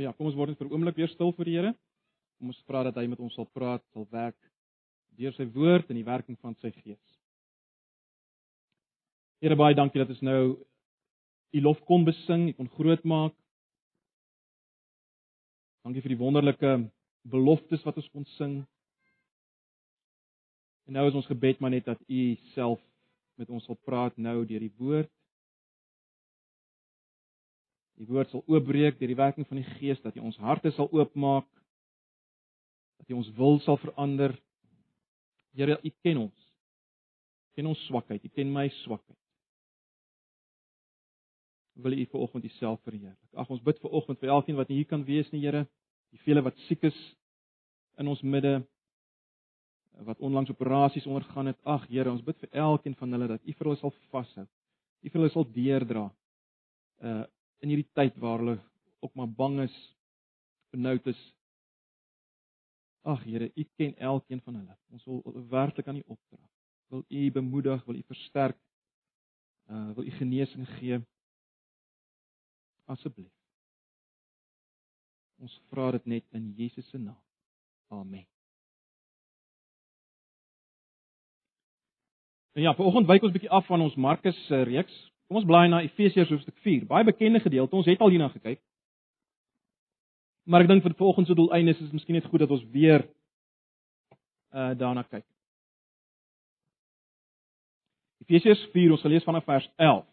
Ja, kom ons word net vir 'n oomblik weer stil vir die Here. Kom ons vra dat hy met ons sal praat, sal werk deur sy woord en die werking van sy gees. Here baie dankie dat ons nou u lof kon besing, u kon groot maak. Dankie vir die wonderlike beloftes wat ons kon sing. En nou is ons gebed maar net dat u self met ons sal praat nou deur die woord. Die woord sal oopbreek deur die werking van die Gees dat hy ons harte sal oopmaak. Dat hy ons wil sal verander. Here, U ken ons. U ken ons swakheid, U ken my swakheid. Wil U vanoggend Uself verheerlik. Ag ons bid vanoggend vir elkeen wat hier kan wees, nie Here, die vele wat siek is in ons midde wat onlangs operasies ondergaan het. Ag Here, ons bid vir elkeen van hulle dat U vir hulle sal vashou. U vir hulle sal deerdra. Uh in hierdie tyd waar hulle ook maar bang is, benoud is. Ag Here, U ken elkeen van hulle. Ons wil werklik aan U opdra. Wil U bemoedig, wil U versterk. Uh wil U genesing gee. Asseblief. Ons vra dit net in Jesus se naam. Amen. En ja, vanoggend wyk ons bietjie af van ons Markus reeks. Kom ons blaai na Efesiërs hoofstuk 4. Baie bekende gedeelte. Ons het al hierna gekyk. Maar ek dink vir volgende se doeleindes is dit miskien net goed dat ons weer uh daarna kyk. Efesiërs 4, ons lees vanaf vers 11.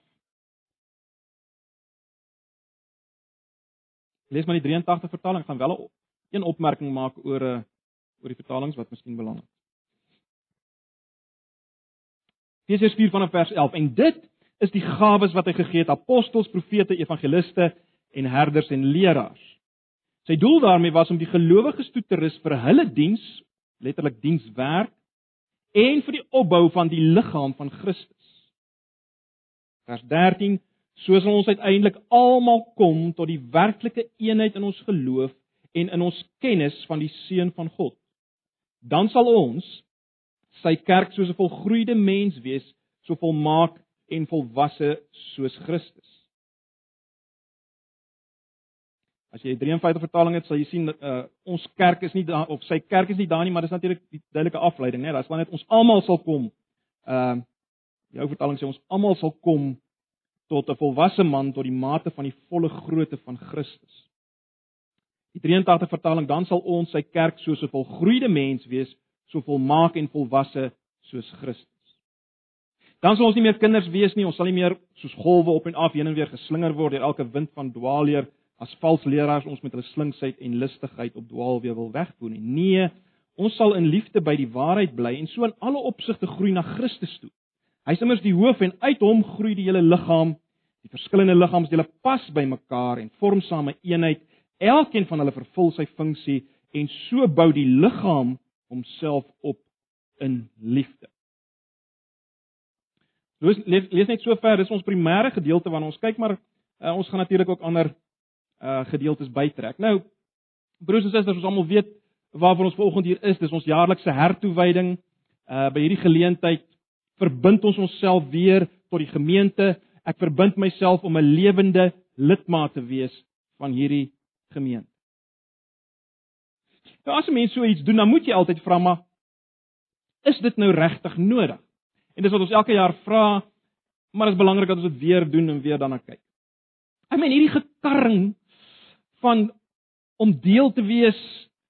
Lees maar die 83 vertaling, ek gaan wel 'n opmerking maak oor 'n uh, oor die vertalings wat miskien belangrik is. Efesiërs 4 vanaf vers 11 en dit is die gawes wat hy gegee het apostels, profete, evangeliste en herders en leraars. Sy doel daarmee was om die gelowiges toe te rus vir hulle diens, letterlik dienswerk en vir die opbou van die liggaam van Christus. Vers 13 Soos ons uiteindelik almal kom tot die werklike eenheid in ons geloof en in ons kennis van die seun van God. Dan sal ons sy kerk soos 'n volgroeide mens wees, so volmaak en volwasse soos Christus. As jy 53 vertaling het, sal jy sien uh, ons kerk is nie daar of sy kerk is nie daar nie, maar dis natuurlik die duidelike afleiding, né? Daar's maar net ons almal sal kom. Ehm uh, jou vertaling sê ons almal sal kom tot 'n volwasse man tot die mate van die volle grootte van Christus. Die 83 vertaling dan sal ons sy kerk soos 'n volgroeide mens wees, so volmaak en volwasse soos Christus. Dan sal ons nie meer kinders wees nie, ons sal nie meer soos golwe op en af heen en weer geslinger word deur elke wind van dwaalleer as vals leraars ons met hulle slinksheid en listigheid op dwaalweë wil wegvoer nie. Nee, ons sal in liefde by die waarheid bly en so in alle opsigte groei na Christus toe. Hy is immers die hoof en uit hom groei die hele liggaam. Die verskillende liggaamsdele pas by mekaar en vorm saam 'n eenheid. Elkeen van hulle vervul sy funksie en so bou die liggaam homself op in liefde. Lees, lees, lees net so ver, dis ons primêre gedeelte waarna ons kyk, maar uh, ons gaan natuurlik ook ander uh gedeeltes bytrek. Nou, broers en susters, ons almal weet waarvoor ons vanoggend hier is. Dis ons jaarlikse hertoewyding. Uh by hierdie geleentheid verbind ons onsself weer tot die gemeente. Ek verbind myself om 'n lewende lidmaat te wees van hierdie gemeente. Nou as 'n mens so iets doen, dan moet jy altyd vra maar is dit nou regtig nodig? En dis wat ons elke jaar vra, maar dit is belangrik dat ons dit weer doen en weer daarna kyk. Ek meen hierdie gekarring van om deel te wees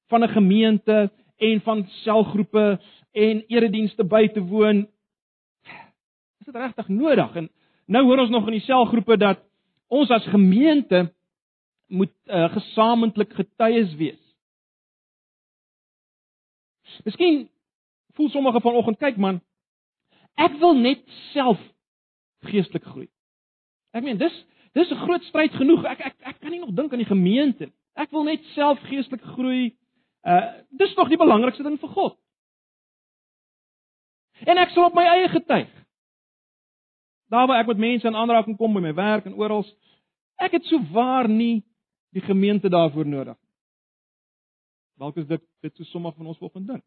van 'n gemeente en van selgroepe en eredienste by te woon, is dit regtig nodig? En nou hoor ons nog in die selgroepe dat ons as gemeente moet uh, gesamentlik getuies wees. Miskien voel sommige vanoggend kyk man, Ek wil net self geestelik groei. Ek meen dis dis 'n groot stryd genoeg. Ek ek ek kan nie nog dink aan die gemeente. Ek wil net self geestelik groei. Uh dis nog die belangrikste ding vir God. En ek sal op my eie getuig. Daar waar ek met mense in aanraking kom by my werk en oral, ek het so waar nie die gemeente daarvoor nodig. Dalk is dit dit so sommige van ons volgens dink.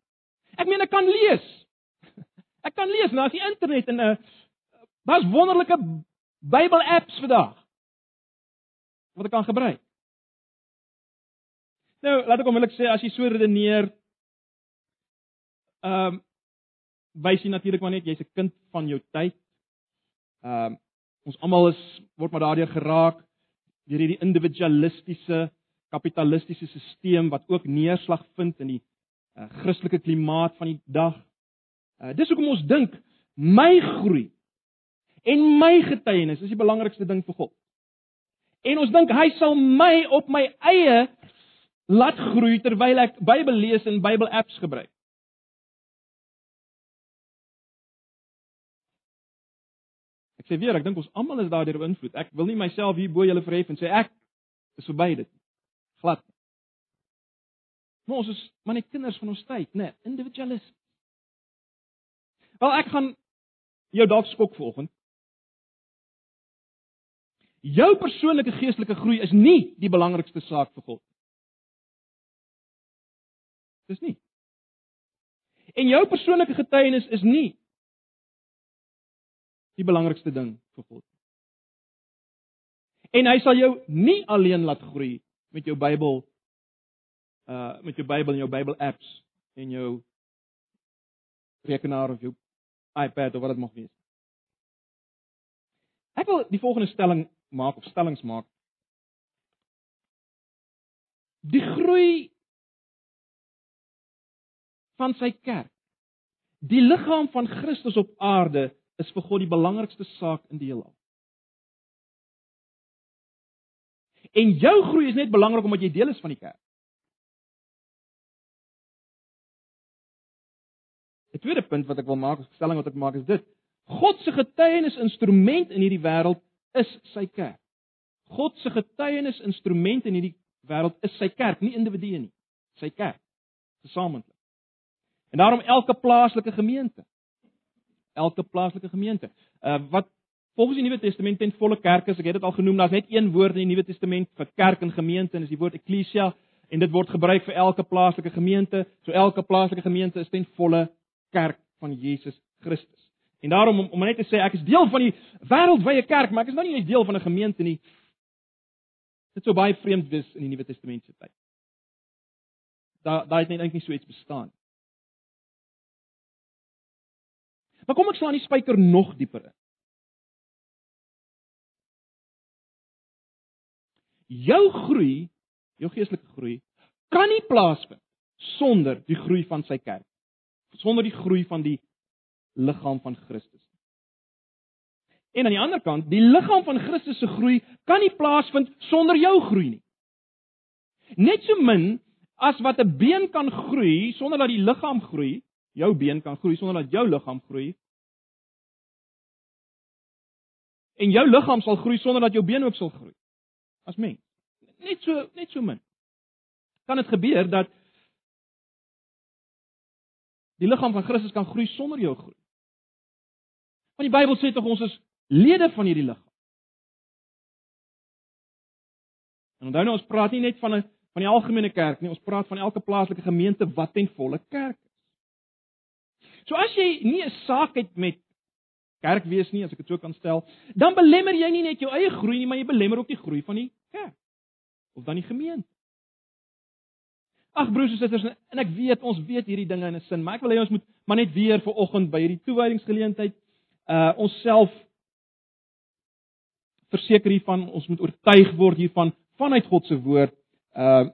Ek meen ek kan lees. Ek kan lees na die internet en 'n uh, daar's wonderlike Bybel apps vandag wat ek kan gebruik. Nou, laat ek onmiddellik sê as jy so redeneer, ehm um, wys jy natuurlik maar net jy's 'n kind van jou tyd. Ehm um, ons almal is word maar daardeur geraak deur hierdie individualistiese kapitalistiese stelsel wat ook neerslag vind in die uh, Christelike klimaat van die dag. Uh, dis hoekom ons dink my groei en my getuienis is die belangrikste ding vir God. En ons dink hy sal my op my eie laat groei terwyl ek Bybel lees en Bybel apps gebruik. Ek sê weer, ek dink ons almal is daardeur beïnvloed. Ek wil nie myself hier bo julle verhef en sê ek is verby dit. Glad. Maar ons is maar net kinders van ons tyd, né? Nee, individualis. Wel ek gaan jou dalk skok vanoggend. Jou persoonlike geestelike groei is nie die belangrikste saak vir God. Dis nie. En jou persoonlike getuienis is nie die belangrikste ding vir God. En hy sal jou nie alleen laat groei met jou Bybel uh met jou Bybel en jou Bybel apps en jou rekenaar of jou iPad of wat dit mag wees. Ek wil die volgende stelling maak of stellings maak. Die groei van sy kerk. Die liggaam van Christus op aarde is vir God die belangrikste saak in die heelal. En jou groei is net belangrik omdat jy deel is van die kerk. Tweede punt wat ek wil maak, 'n stelling wat ek maak is dit: God se getuienis instrument in hierdie wêreld is sy kerk. God se getuienis instrument in hierdie wêreld is sy kerk, nie individue nie. Sy kerk, gesamentlik. En daarom elke plaaslike gemeente. Elke plaaslike gemeente. Uh wat volgens die Nuwe Testament ten volle kerk is, ek het dit al genoem, daar's net een woord in die Nuwe Testament vir kerk en gemeente en dis die woord ekklesia en dit word gebruik vir elke plaaslike gemeente. So elke plaaslike gemeente is ten volle kerk van Jesus Christus. En daarom om, om net te sê ek is deel van die wêreldwye kerk, maar ek is nou nie eens deel van 'n gemeente nie. Dit sou baie vreemd wees in die Nuwe Testament se tyd. Daar daar het net eintlik nie so iets bestaan nie. Maar kom ek slaan die spyker nog dieper in. Jou groei, jou geestelike groei, kan nie plaasvind sonder die groei van sy kerk. Sonder die groei van die liggaam van Christus. En aan die ander kant, die liggaam van Christus se groei kan nie plaasvind sonder jou groei nie. Net so min as wat 'n been kan groei sonder dat die liggaam groei, jou been kan groei sonder dat jou liggaam groei. En jou liggaam sal groei sonder dat jou been ook sal groei. As mens. Net so net so min. Kan dit gebeur dat die liggaam van Christus kan groei sonder jou groei? Want die Bybel sê tog ons is lede van hierdie liggaam. En onthou nou ons praat nie net van 'n van die algemene kerk nie, ons praat van elke plaaslike gemeente wat ten volle kerk is. So as jy nie 'n saak het met kerk wees nie, as ek dit so kan stel, dan belemmer jy nie net jou eie groei nie, maar jy belemmer ook die groei van die kerk of dan die gemeente. Ag broers en susters, en ek weet ons weet hierdie dinge in 'n sin, maar ek wil hê ons moet maar net weer vir oggend by hierdie toewydingsgeleentheid uh onsself verseker hiervan, ons moet oortuig word hiervan vanuit God se woord uh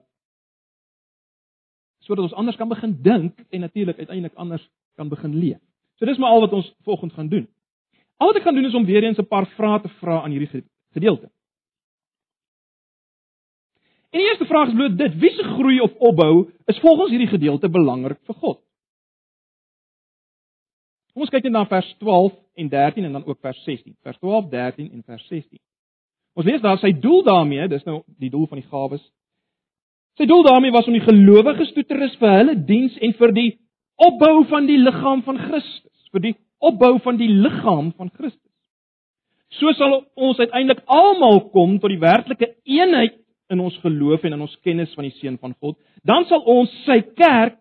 sodat ons anders kan begin dink en natuurlik uiteindelik anders kan begin leef. So dis maar al wat ons volgende gaan doen. Al wat ek gaan doen is om weer eens 'n paar vrae te vra aan hierdie gedeelte. En die eerste vraag is bloot dit: wie se groei of opbou is volgens hierdie gedeelte belangrik vir God? Kom ons kyk net na vers 12 en 13 en dan ook vers 16. Vers 12, 13 en vers 16. Ons lees daar sy doel daarmee, dis nou die doel van die gawes. Sy doel daarmee was om die gelowiges toe te rus vir hulle diens en vir die opbou van die liggaam van Christus, vir die opbou van die liggaam van Christus. So sal ons uiteindelik almal kom tot die werklike eenheid in ons geloof en in ons kennis van die seun van God. Dan sal ons sy kerk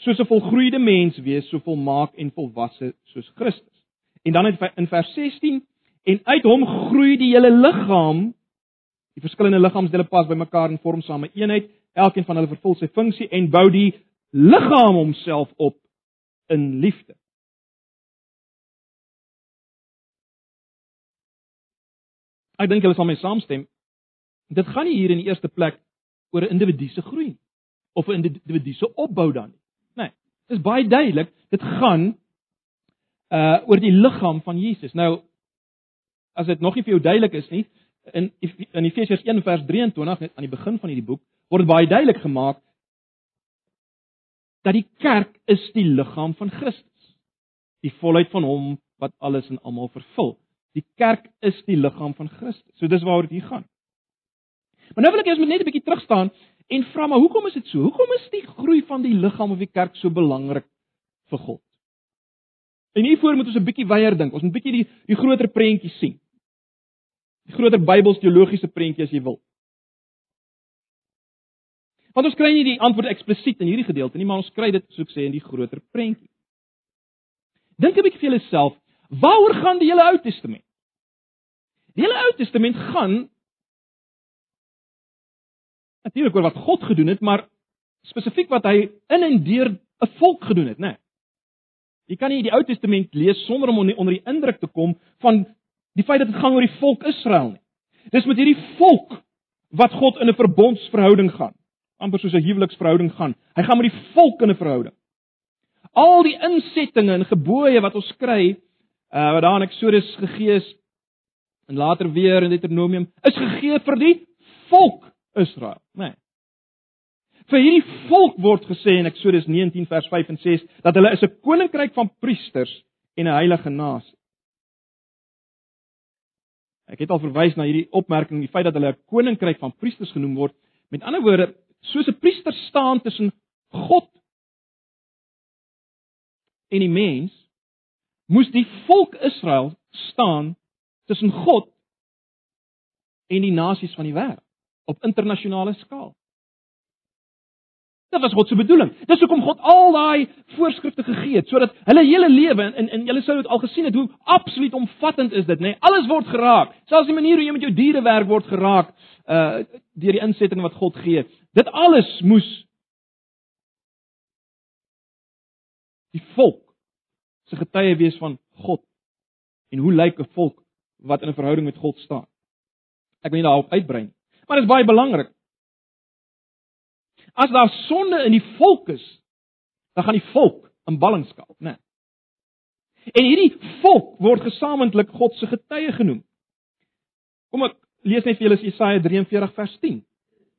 soos 'n volgroeide mens wees, so volmaak en volwasse soos Christus. En dan in vers 16 en uit hom groei die hele liggaam die verskillende liggaamsdele pas by mekaar en vorm same eenheid elkeen van hulle vervul sy funksie en bou die liggaam homself op in liefde. Ek dink julle sal my saamstem. Dit gaan nie hier in die eerste plek oor 'n individu se groei of 'n individu se opbou dan nie. Nee, dit is baie duidelik, dit gaan uh oor die liggaam van Jesus. Nou as dit nog nie vir jou duidelik is nie, in in Efesiërs 1 vers 23 net aan die begin van hierdie boek word baie duidelik gemaak dat die kerk is die liggaam van Christus. Die volheid van hom wat alles en almal vervul. Die kerk is die liggaam van Christus. So dis waaroor dit hier gaan. Maar nou wil ek eers net 'n bietjie terug staan en vra maar hoekom is dit so? Hoekom is die groei van die liggaam of die kerk so belangrik vir God? En hiervoor moet ons 'n bietjie weier dink. Ons moet 'n bietjie die die groter prentjie sien. Die groter Bybelsteologiese prentjie as jy wil. Want ons kry nie die antwoord eksplisiet in hierdie gedeelte nie, maar ons kry dit soos ek sê in die groter prentjie. Dink 'n bietjie vir jouself, waaroor gaan die hele Ou Testament? Die hele Ou Testament gaan natuurlik oor wat God gedoen het, maar spesifiek wat hy in en deur 'n volk gedoen het, né? Nee. Jy kan nie die Ou Testament lees sonder om onder die indruk te kom van die feit dat dit gaan oor die volk Israel nie. Dis met hierdie volk wat God in 'n verbondsverhouding gaan, amper soos 'n huweliksverhouding gaan. Hy gaan met die volk in 'n verhouding. Al die insettinge en gebooie wat ons kry, uh wat daar in Eksodus gegee is en later weer in Deuteronomium, is gegee vir die volk Israel, né? Nee. Vir hierdie volk word gesê in Eksodus 19 vers 5 en 6 dat hulle is 'n koninkryk van priesters en 'n heilige nasie. Ek het al verwys na hierdie opmerking, die feit dat hulle 'n koninkryk van priesters genoem word. Met ander woorde, soos 'n priester staan tussen God en die mens, moes die volk Israel staan tussen God en die nasies van die wêreld op internasionale skaal. Dit was God se bedoeling. Dis hoekom God al daai voorskrifte gegee het sodat hulle hele lewe en en julle sou dit al gesien het hoe absoluut omvattend is dit, nê? Nee, alles word geraak. Selfs die manier hoe jy met jou diere werk word geraak uh deur die insetting wat God gee. Dit alles moes die volk se getuie wees van God. En hoe lyk 'n volk wat in 'n verhouding met God staan? Ek wil nie daarop uitbrei nie. Maar dit is baie belangrik. As daar sonde in die volk is, dan gaan die volk in ballingskap, né? En hierdie volk word gesamentlik God se getuie genoem. Kom ek lees net vir julle Jesaja 43 vers 10.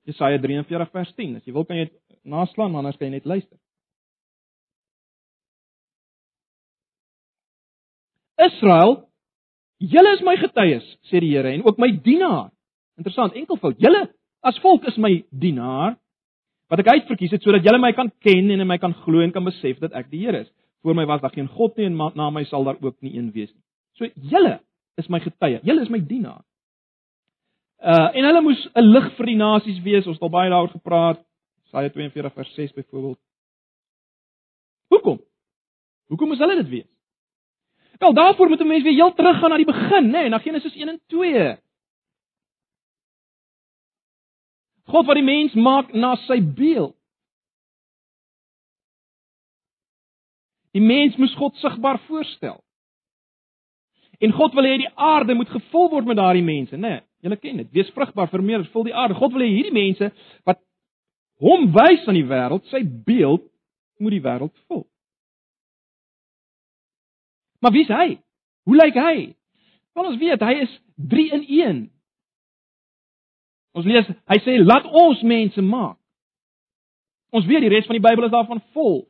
Jesaja 43 vers 10. As jy wil kan jy naslaan, anders kan jy net luister. Israel, julle is my getuies, sê die Here, en ook my dienaar. Interessant, enkelvoud. Julle as volk is my dienaar wat ek uitverkies het sodat julle my kan ken en in my kan glo en kan besef dat ek die Here is. Voor my was daar geen god nie en na my sal daar ook nie een wees nie. So julle is my getuie. Julle is my dienaar. Uh en hulle moes 'n lig vir die nasies wees. Ons het al baie daaroor gepraat. Jesaja 42 vers 6 byvoorbeeld. Hoekom? Hoekom moes hulle dit wees? Wel, daarvoor moet 'n mens weer heel terug gaan na die begin, nê, nee, na Genesis 1 en 2. God wat die mens maak na sy beeld. Die mens moes God sigbaar voorstel. En God wil hê die aarde moet gevul word met daardie mense, né? Nee, Julle ken dit. Wees vrugbaar, vermeerder, vul die aarde. God wil hê hierdie mense wat hom wys aan die wêreld, sy beeld moet die wêreld vul. Maar wie is hy? Hoe lyk hy? Wel ons weet hy is 3 in 1. Ons lees, hy sê laat ons mense maak. Ons weet die res van die Bybel is daarvan vol.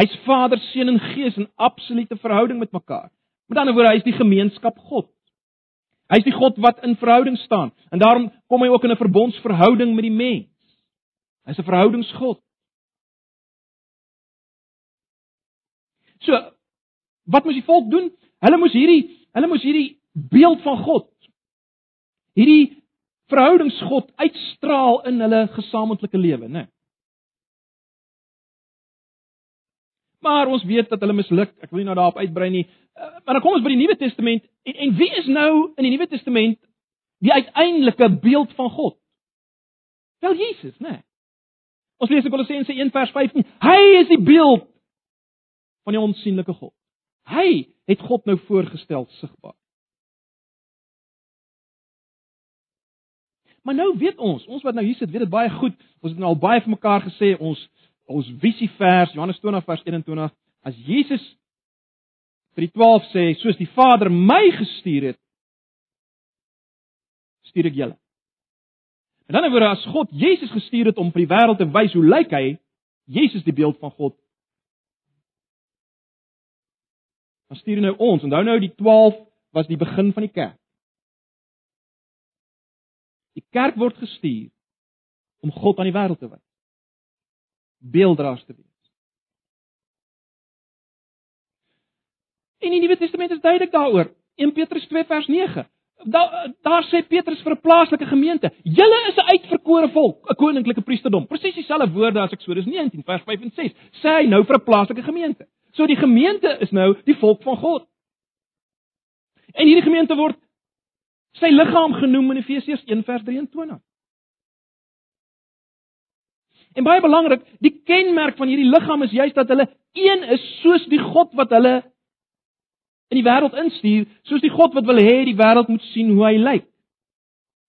Hy's Vader, Seun en Gees in absolute verhouding met mekaar. Met ander woorde, hy's die gemeenskap God. Hy's die God wat in verhouding staan en daarom kom hy ook in 'n verbondsverhouding met die mens. Hy's 'n verhoudingsgod. So, wat moes die volk doen? Hulle moes hierdie hulle moes hierdie beeld van God hierdie verhoudingsgod uitstraal in hulle gesamentlike lewe, né? Maar ons weet dat hulle misluk. Ek wil nie nou daarop uitbrei nie. Eh, maar dan kom ons by die Nuwe Testament en, en wie is nou in die Nuwe Testament die uiteindelike beeld van God? Wel Jesus, né? Nee. Ons lees in Kolossense 1:15, hy is die beeld van die onsigbare God. Hy het God nou voorgestel sigbaar. Maar nou weet ons, ons wat nou hier sit, weet dit baie goed. Ons het nou al baie vir mekaar gesê, ons ons visievers Johannes 20 vers 21, as Jesus vir die 12 sê, soos die Vader my gestuur het, stuur ek julle. En dan word as God Jesus gestuur het om vir die wêreld te wys hoe lyk hy, Jesus die beeld van God. Dan stuur hy nou ons. Onthou nou die 12 was die begin van die kerk. Die kerk word gestuur om God aan die wêreld te wys. Beelddraers te wees. In die Nuwe Testament is duidelik daaroor. 1 Petrus 2 vers 9. Daar daar sê Petrus vir 'n plaaslike gemeente: "Julle is 'n uitverkore volk, 'n koninklike priesterdom." Presies dieselfde woorde as Eksodus 19 vers 5 en 6. Sê hy nou vir 'n plaaslike gemeente. So die gemeente is nou die volk van God. En hierdie gemeente word sy liggaam genoem in Efesiërs 1 vers 23. En baie belangrik, die kenmerk van hierdie liggaam is juist dat hulle een is soos die God wat hulle in die wêreld instuur, soos die God wat wil hê die wêreld moet sien hoe hy lyk.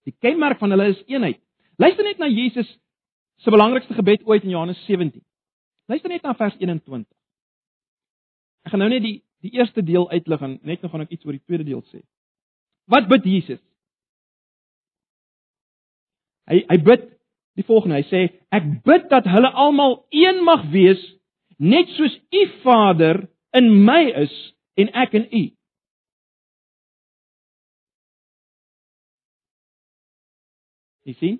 Die kenmerk van hulle is eenheid. Luister net na Jesus se belangrikste gebed ooit in Johannes 17. Luister net na vers 21. Ek gaan nou net die die eerste deel uitlig en net nog gaan ek iets oor die tweede deel sê. Wat bid Jesus? Hy hy bid die volgende. Hy sê ek bid dat hulle almal een mag wees net soos U Vader in my is en ek en u. Jy sien?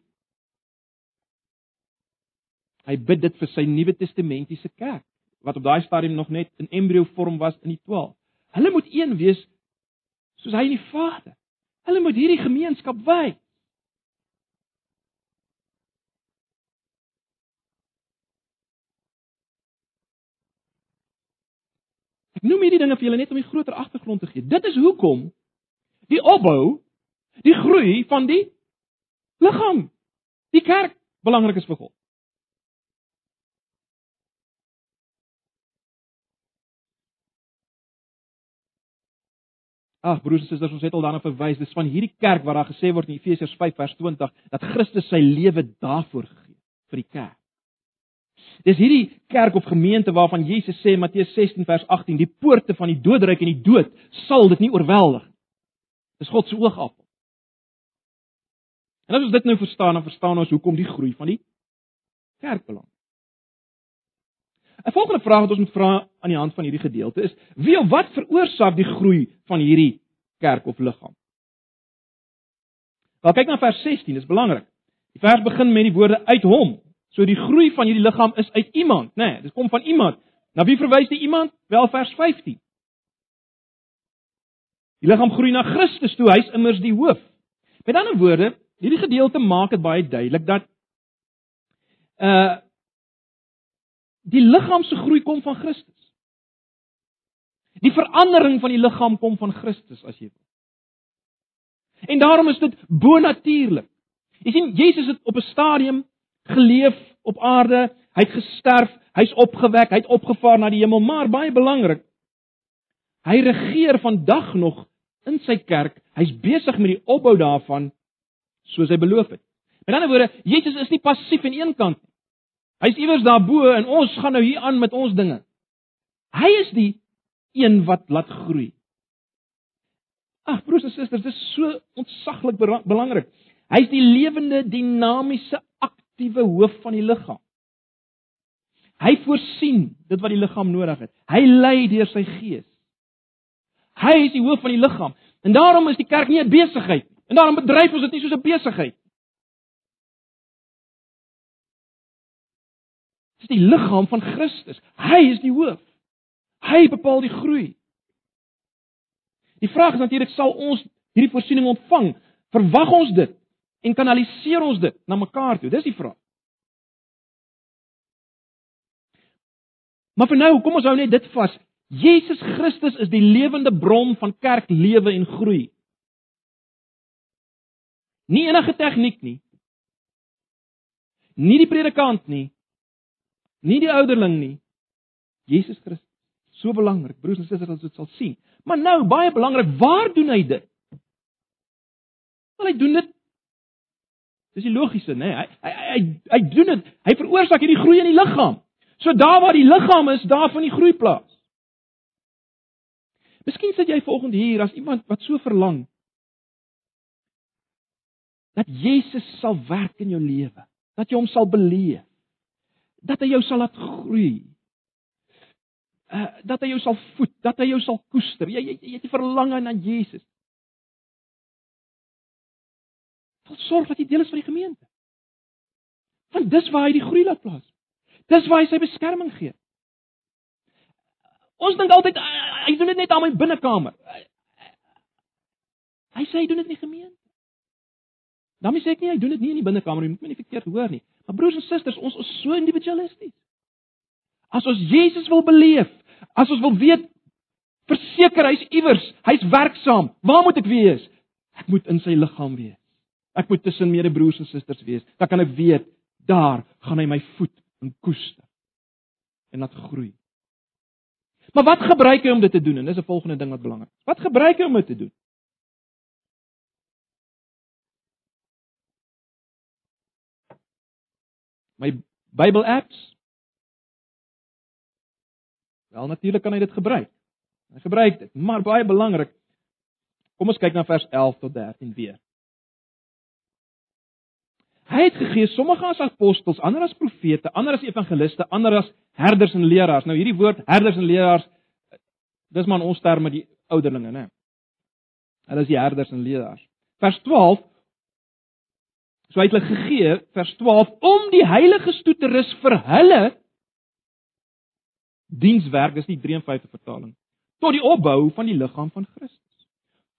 Hy bid dit vir sy Nuwe Testamentiese kerk wat op daai stadium nog net in embrio vorm was in die 12. Hulle moet een wees soos hy en die Vader. Hulle moet hierdie gemeenskap wy. Ek noem hierdie dinge vir julle net om 'n groter agtergrond te gee. Dit is hoekom die opbou, die groei van die liggaam, die kerk belangrik is vir God. Ag broers en susters, ons het al daarna verwys, dis van hierdie kerk waar daar gesê word in Efesiërs 5 vers 20 dat Christus sy lewe daarvoor gegee vir die kerk. Dis hierdie kerk of gemeente waarvan Jesus sê Matteus 16 vers 18, die poorte van die doodryk en die dood sal dit nie oorweldig. Dis God se oogappel. En as ons dit nou verstaan, dan verstaan ons hoekom die groei van die kerk belang. 'n Volgende vraag wat ons moet vra aan die hand van hierdie gedeelte is: wie of wat veroorsaak die groei van hierdie kerk of liggaam? Wel kyk na vers 16, dis belangrik. Die vers begin met die woorde uit hom. So die groei van hierdie liggaam is uit iemand, né? Nee, dit kom van iemand. Na wie verwys die iemand? Wel vers 15. Die liggaam groei na Christus toe, hy's immers die hoof. Met ander woorde, hierdie gedeelte maak dit baie duidelik dat uh die liggaam se groei kom van Christus. Die verandering van die liggaam kom van Christus as jy wil. En daarom is dit bonatuurlik. Jy sien Jesus het op 'n stadium geleef op aarde, hy het gesterf, hy's opgewek, hy het opgevaar na die hemel, maar baie belangrik, hy regeer vandag nog in sy kerk. Hy's besig met die opbou daarvan soos hy beloof het. Met ander woorde, Jesus is nie passief aan een kant nie. Hy's iewers daarbo en ons gaan nou hier aan met ons dinge. Hy is die een wat laat groei. Ag broers en susters, dit is so ontsaglik belangrik. Hy's die lewende dinamiese aktiewe hoof van die liggaam. Hy voorsien dit wat die liggaam nodig het. Hy lei deur sy gees. Hy is die hoof van die liggaam. En daarom is die kerk nie 'n besigheid nie. En daarom bedryf ons dit nie soos 'n besigheid. Dit is die liggaam van Christus. Hy is die hoof. Hy bepaal die groei. Die vraag is natuurlik sal ons hierdie voorsiening ontvang? Verwag ons dit? en kanaliseer ons dit na mekaar toe? Dis die vraag. Maar vir nou, kom ons hou net dit vas. Jesus Christus is die lewende bron van kerklewe en groei. Nie enige tegniek nie. Nie die predikant nie. Nie die ouderling nie. Jesus Christus. So belangrik, broers en susters, ons dit sal sien. Maar nou, baie belangrik, waar doen hy dit? Wel hy doen dit Dis die logiese, nê? Nee? Hy, hy hy hy doen dit. Hy veroorsaak hierdie groei in die liggaam. So daar waar die liggaam is, daar van die groei plaas. Miskien sit jy volgende hier as iemand wat so verlang dat Jesus sal werk in jou lewe, dat jy hom sal beleef, dat hy jou sal laat groei. Uh, dat hy jou sal voed, dat hy jou sal koester. Jy jy, jy het 'n verlange na Jesus. Wil sorg dat jy deel is van die gemeente. Want dis waar hy die groei laat plaas. Dis waar hy sy beskerming gee. Ons dink altyd hy doen dit net aan my binnekamer. Hy sê hy doen dit in die gemeente. Dan sê ek nie hy doen dit nie in die binnekamer nie, moet my nie verkeerd hoor nie. Maar broers en susters, ons is so individualisties. As ons Jesus wil beleef, as ons wil weet verseker hy's iewers, hy's werksaam, waar moet ek wees? Ek moet in sy liggaam wees. Ek moet tussen medebroers en susters wees. Dan kan ek weet daar gaan hy my voed en koester en laat groei. Maar wat gebruik hy om dit te doen? En dis 'n volgende ding wat belangrik is. Wat gebruik hy om dit te doen? My Bybel apps. Wel natuurlik kan hy dit gebruik. Hy gebruik dit, maar baie belangrik. Kom ons kyk na vers 11 tot 13 weer. Hy het gegee sommige as apostels, ander as profete, ander as evangeliste, ander as herders en leraars. Nou hierdie woord herders en leraars dis maar in ons terme die ouderlinge, né? Hulle is die herders en leraars. Vers 12 So hy het hulle gegee vers 12 om die heiliges toe te rus vir hulle dienswerk, dis nie 53 vertaling, tot die opbou van die liggaam van Christus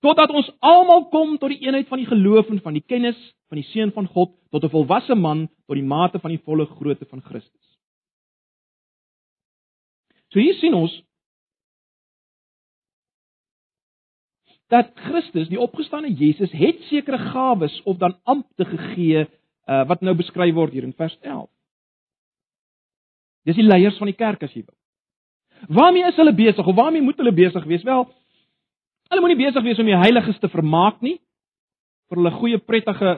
totdat ons almal kom tot die eenheid van die geloof en van die kennis van die seun van God tot 'n volwasse man tot die mate van die volle grootte van Christus. So hier sien ons dat Christus, die opgestane Jesus, het sekere gawes of dan ampte gegee uh, wat nou beskryf word hier in vers 11. Dis die leiers van die kerk as jy wil. Waarmee is hulle besig of waarmee moet hulle besig wees? Wel, Hulle moenie besig wees om die heiliges te vermaak nie vir hulle goeie prettige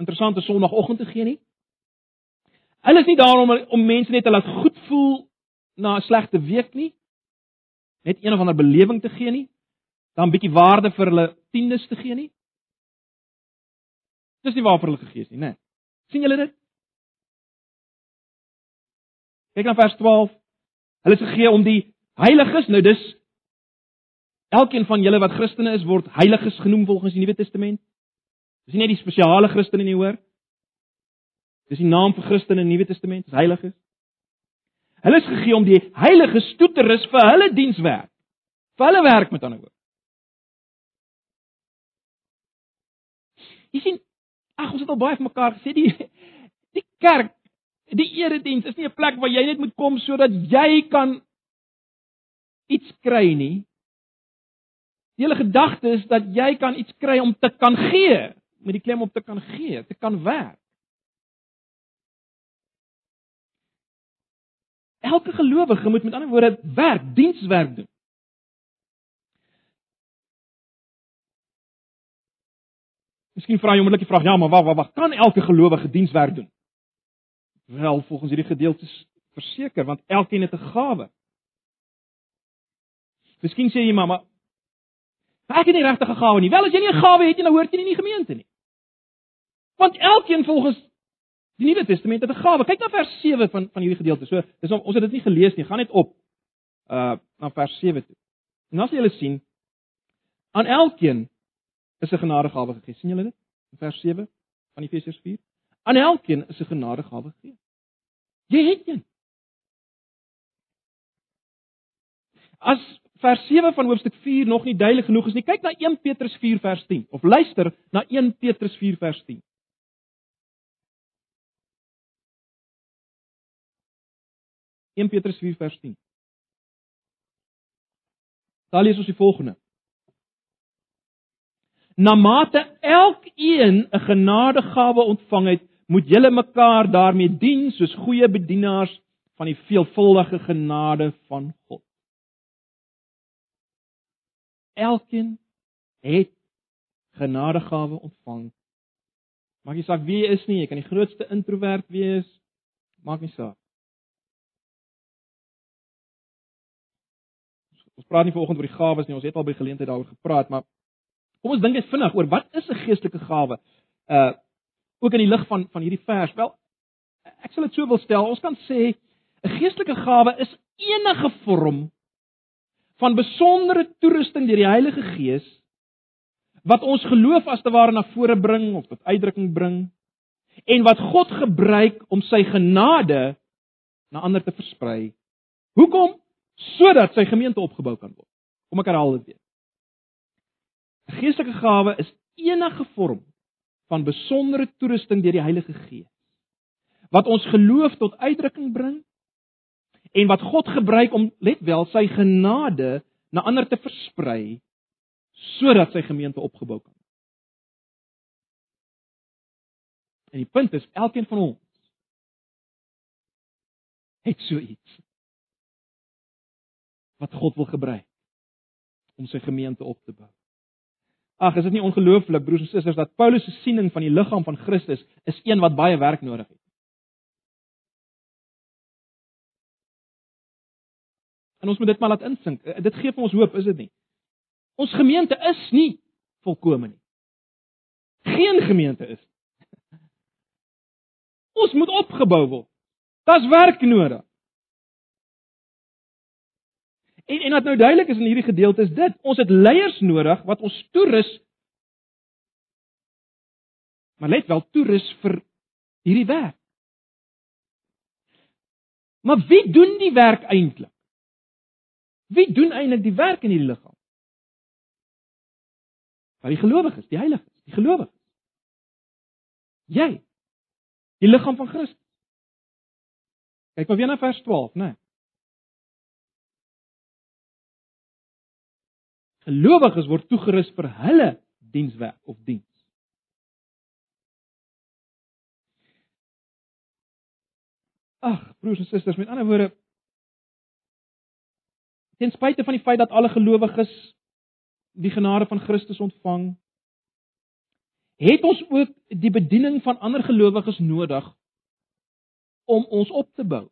interessante sonoggend te gee nie. Hulle is nie daar om om mense net te laat goed voel na 'n slegte week nie. Net een of ander belewing te gee nie. Dan bietjie waarde vir hulle tiendes te gee nie. Dis nie waarvoor hulle gegee is nie, né? sien julle dit? Kyk na vers 12. Hulle is gegee om die heiliges, nou dis Elkeen van julle wat Christene is, word heiliges genoem volgens die Nuwe Testament. Dis nie net die spesiale Christene nie, hoor. Dis die naam vir Christene in die Nuwe Testament, is heiliges. Hulle is gegee om die heiliges toe te rus vir hulle dienswerk. Vir hulle werk met ander woorde. Jy sien, ag ons het al baie vir mekaar gesê die die kerk, die erediens is nie 'n plek waar jy net moet kom sodat jy kan iets kry nie. Die hele gedagte is dat jy kan iets kry om te kan gee, met die klem op te kan gee, te kan werk. Elke gelowige moet met ander woorde werk, dienswerk doen. Miskien vra jy onmiddellik die vraag, ja, maar wag, wag, wag, kan elke gelowige dienswerk doen? Wel, volgens hierdie gedeeltes verseker, want elkeen het 'n gawe. Miskien sê jy maar, maar ek het nie regtig 'n gawe nie. Wel as jy nie 'n gawe het nie, dan hoort jy nie in die gemeente nie. Want elkeen volgens die Nuwe Testament het 'n gawe. Kyk na vers 7 van van hierdie gedeelte. So, dis ons het dit nie gelees nie. Gaan net op uh na vers 7 toe. En as jy hulle sien, aan elkeen is 'n genadegawe gegee. sien julle dit? In vers 7 van Efesiërs 4. Aan elkeen is 'n genadegawe gegee. Jy het een. As vers 7 van hoofstuk 4 nog nie duidelik genoeg is nie. Kyk na 1 Petrus 4 vers 10 of luister na 1 Petrus 4 vers 10. In Petrus 4 vers 10. Daar lees ons die volgende. Na mate elkeen 'n genadegawe ontvang het, moet julle mekaar daarmee dien soos goeie bedienaars van die veelvuldige genade van God. Elkeen het genadegawe ontvang. Maak nie saak wie jy is nie, jy kan die grootste introvert wees, maak nie saak. Ons praat nie vanoggend oor die gawes nie, ons het al by geleentheid daaroor gepraat, maar kom ons dink net vinnig oor wat is 'n geestelike gawe? Uh ook in die lig van van hierdie vers. Wel, ek sal dit so wil stel, ons kan sê 'n geestelike gawe is enige vorm van besondere toerusting deur die Heilige Gees wat ons geloof as te ware na vore bring of tot uitdrukking bring en wat God gebruik om sy genade na ander te versprei. Hoekom? Sodat sy gemeente opgebou kan word. Kom ek herhaal dit weer. Geestelike gawe is enige vorm van besondere toerusting deur die Heilige Gees wat ons geloof tot uitdrukking bring en wat God gebruik om let wel sy genade na ander te versprei sodat sy gemeente opgebou kan word. En die punt is elkeen van ons het so iets wat God wil gebruik om sy gemeente op te bou. Ag, is dit nie ongelooflik broers en susters dat Paulus se siening van die liggaam van Christus is een wat baie werk nodig het. En ons moet dit maar laat insink. Eh, dit gee vir ons hoop, is dit nie? Ons gemeente is nie volkome nie. Geen gemeente is. Ons moet opgebou word. Daar's werk nodig. En en wat nou duidelik is in hierdie gedeelte is dit, ons het leiers nodig wat ons toerus maar let wel toerus vir hierdie werk. Maar wie doen die werk eintlik? Wie doen eintlik die werk in hierdie liggaam? Maar die gelowiges, die heiliges, die gelowiges. Jy. Die liggaam van Christus. Kyk maar weer na vers 12, né? Nee. Gelowiges word toegerus vir hulle dienswerk of diens. Ag, broers en susters, met ander woorde, ten spyte van die feit dat alle gelowiges die genade van Christus ontvang, het ons ook die bediening van ander gelowiges nodig om ons op te bou,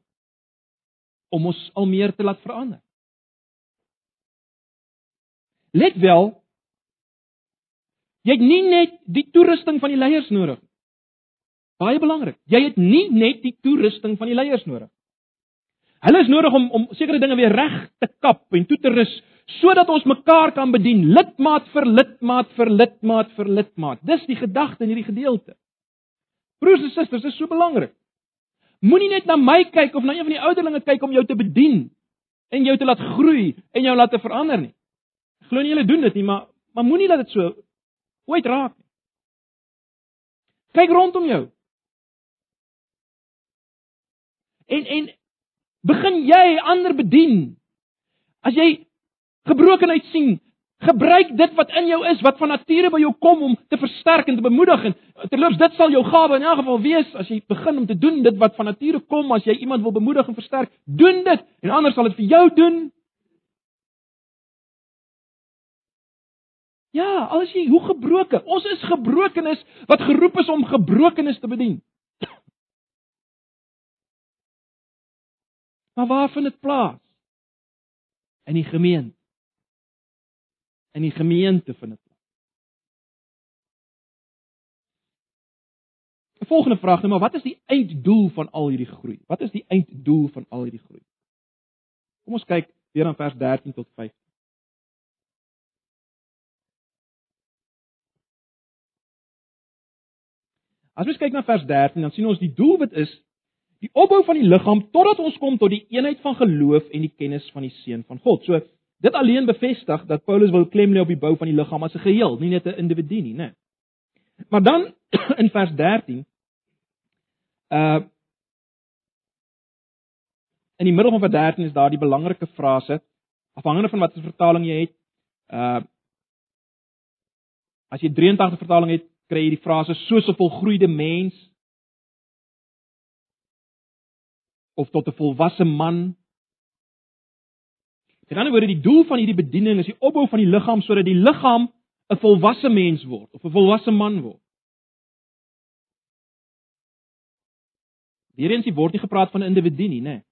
om ons al meer te laat verander. Let wel, jy het nie net die toerusting van die leiers nodig. Baie belangrik. Jy het nie net die toerusting van die leiers nodig. Hulle is nodig om om sekere dinge weer reg te kap en toe te rus sodat ons mekaar kan bedien, lidmaat vir lidmaat vir lidmaat vir lidmaat. Dis die gedagte in hierdie gedeelte. Broers en susters, dit is so belangrik. Moenie net na my kyk of na een van die ouderlinge kyk om jou te bedien en jou te laat groei en jou laat te verander nie. Glo nie julle doen dit nie, maar maar moenie dat dit so ooit raak nie. Kyk rondom jou. En en begin jy ander bedien. As jy gebrokenheid sien, gebruik dit wat in jou is, wat van nature by jou kom om te versterk en te bemoedig en terloops dit sal jou gawe in elk geval wees as jy begin om te doen dit wat van nature kom as jy iemand wil bemoedig en versterk, doen dit en anders sal dit vir jou doen. Ja, al is jy hoe gebroken, ons is gebrokenis wat geroep is om gebrokenis te bedien. Maar waar vind dit plaas? In die gemeente in die gemeente vind dit plaas. 'n Volgende vraag nou, maar wat is die einddoel van al hierdie groei? Wat is die einddoel van al hierdie groei? Kom ons kyk weer aan vers 13 tot 15. As ons kyk na vers 13, dan sien ons die doelwit is die opbou van die liggaam totdat ons kom tot die eenheid van geloof en die kennis van die seun van God. So Dit alleen bevestig dat Paulus wil klem lê op die bou van die liggaam as 'n geheel, nie net 'n individu nie, né? Maar dan in vers 13 uh in die middel van vers 13 is daar die belangrike frase afhangende van watter vertaling jy het. Uh as jy 83 vertaling het, kry jy die frase soos 'n volgroeide mens. of tot 'n volwasse man. 'n ander woorde, die doel van hierdie bediening is die opbou van die liggaam sodat die liggaam 'n volwasse mens word of 'n volwasse man word. Hierin sien word nie gepraat van 'n individu nie, nê.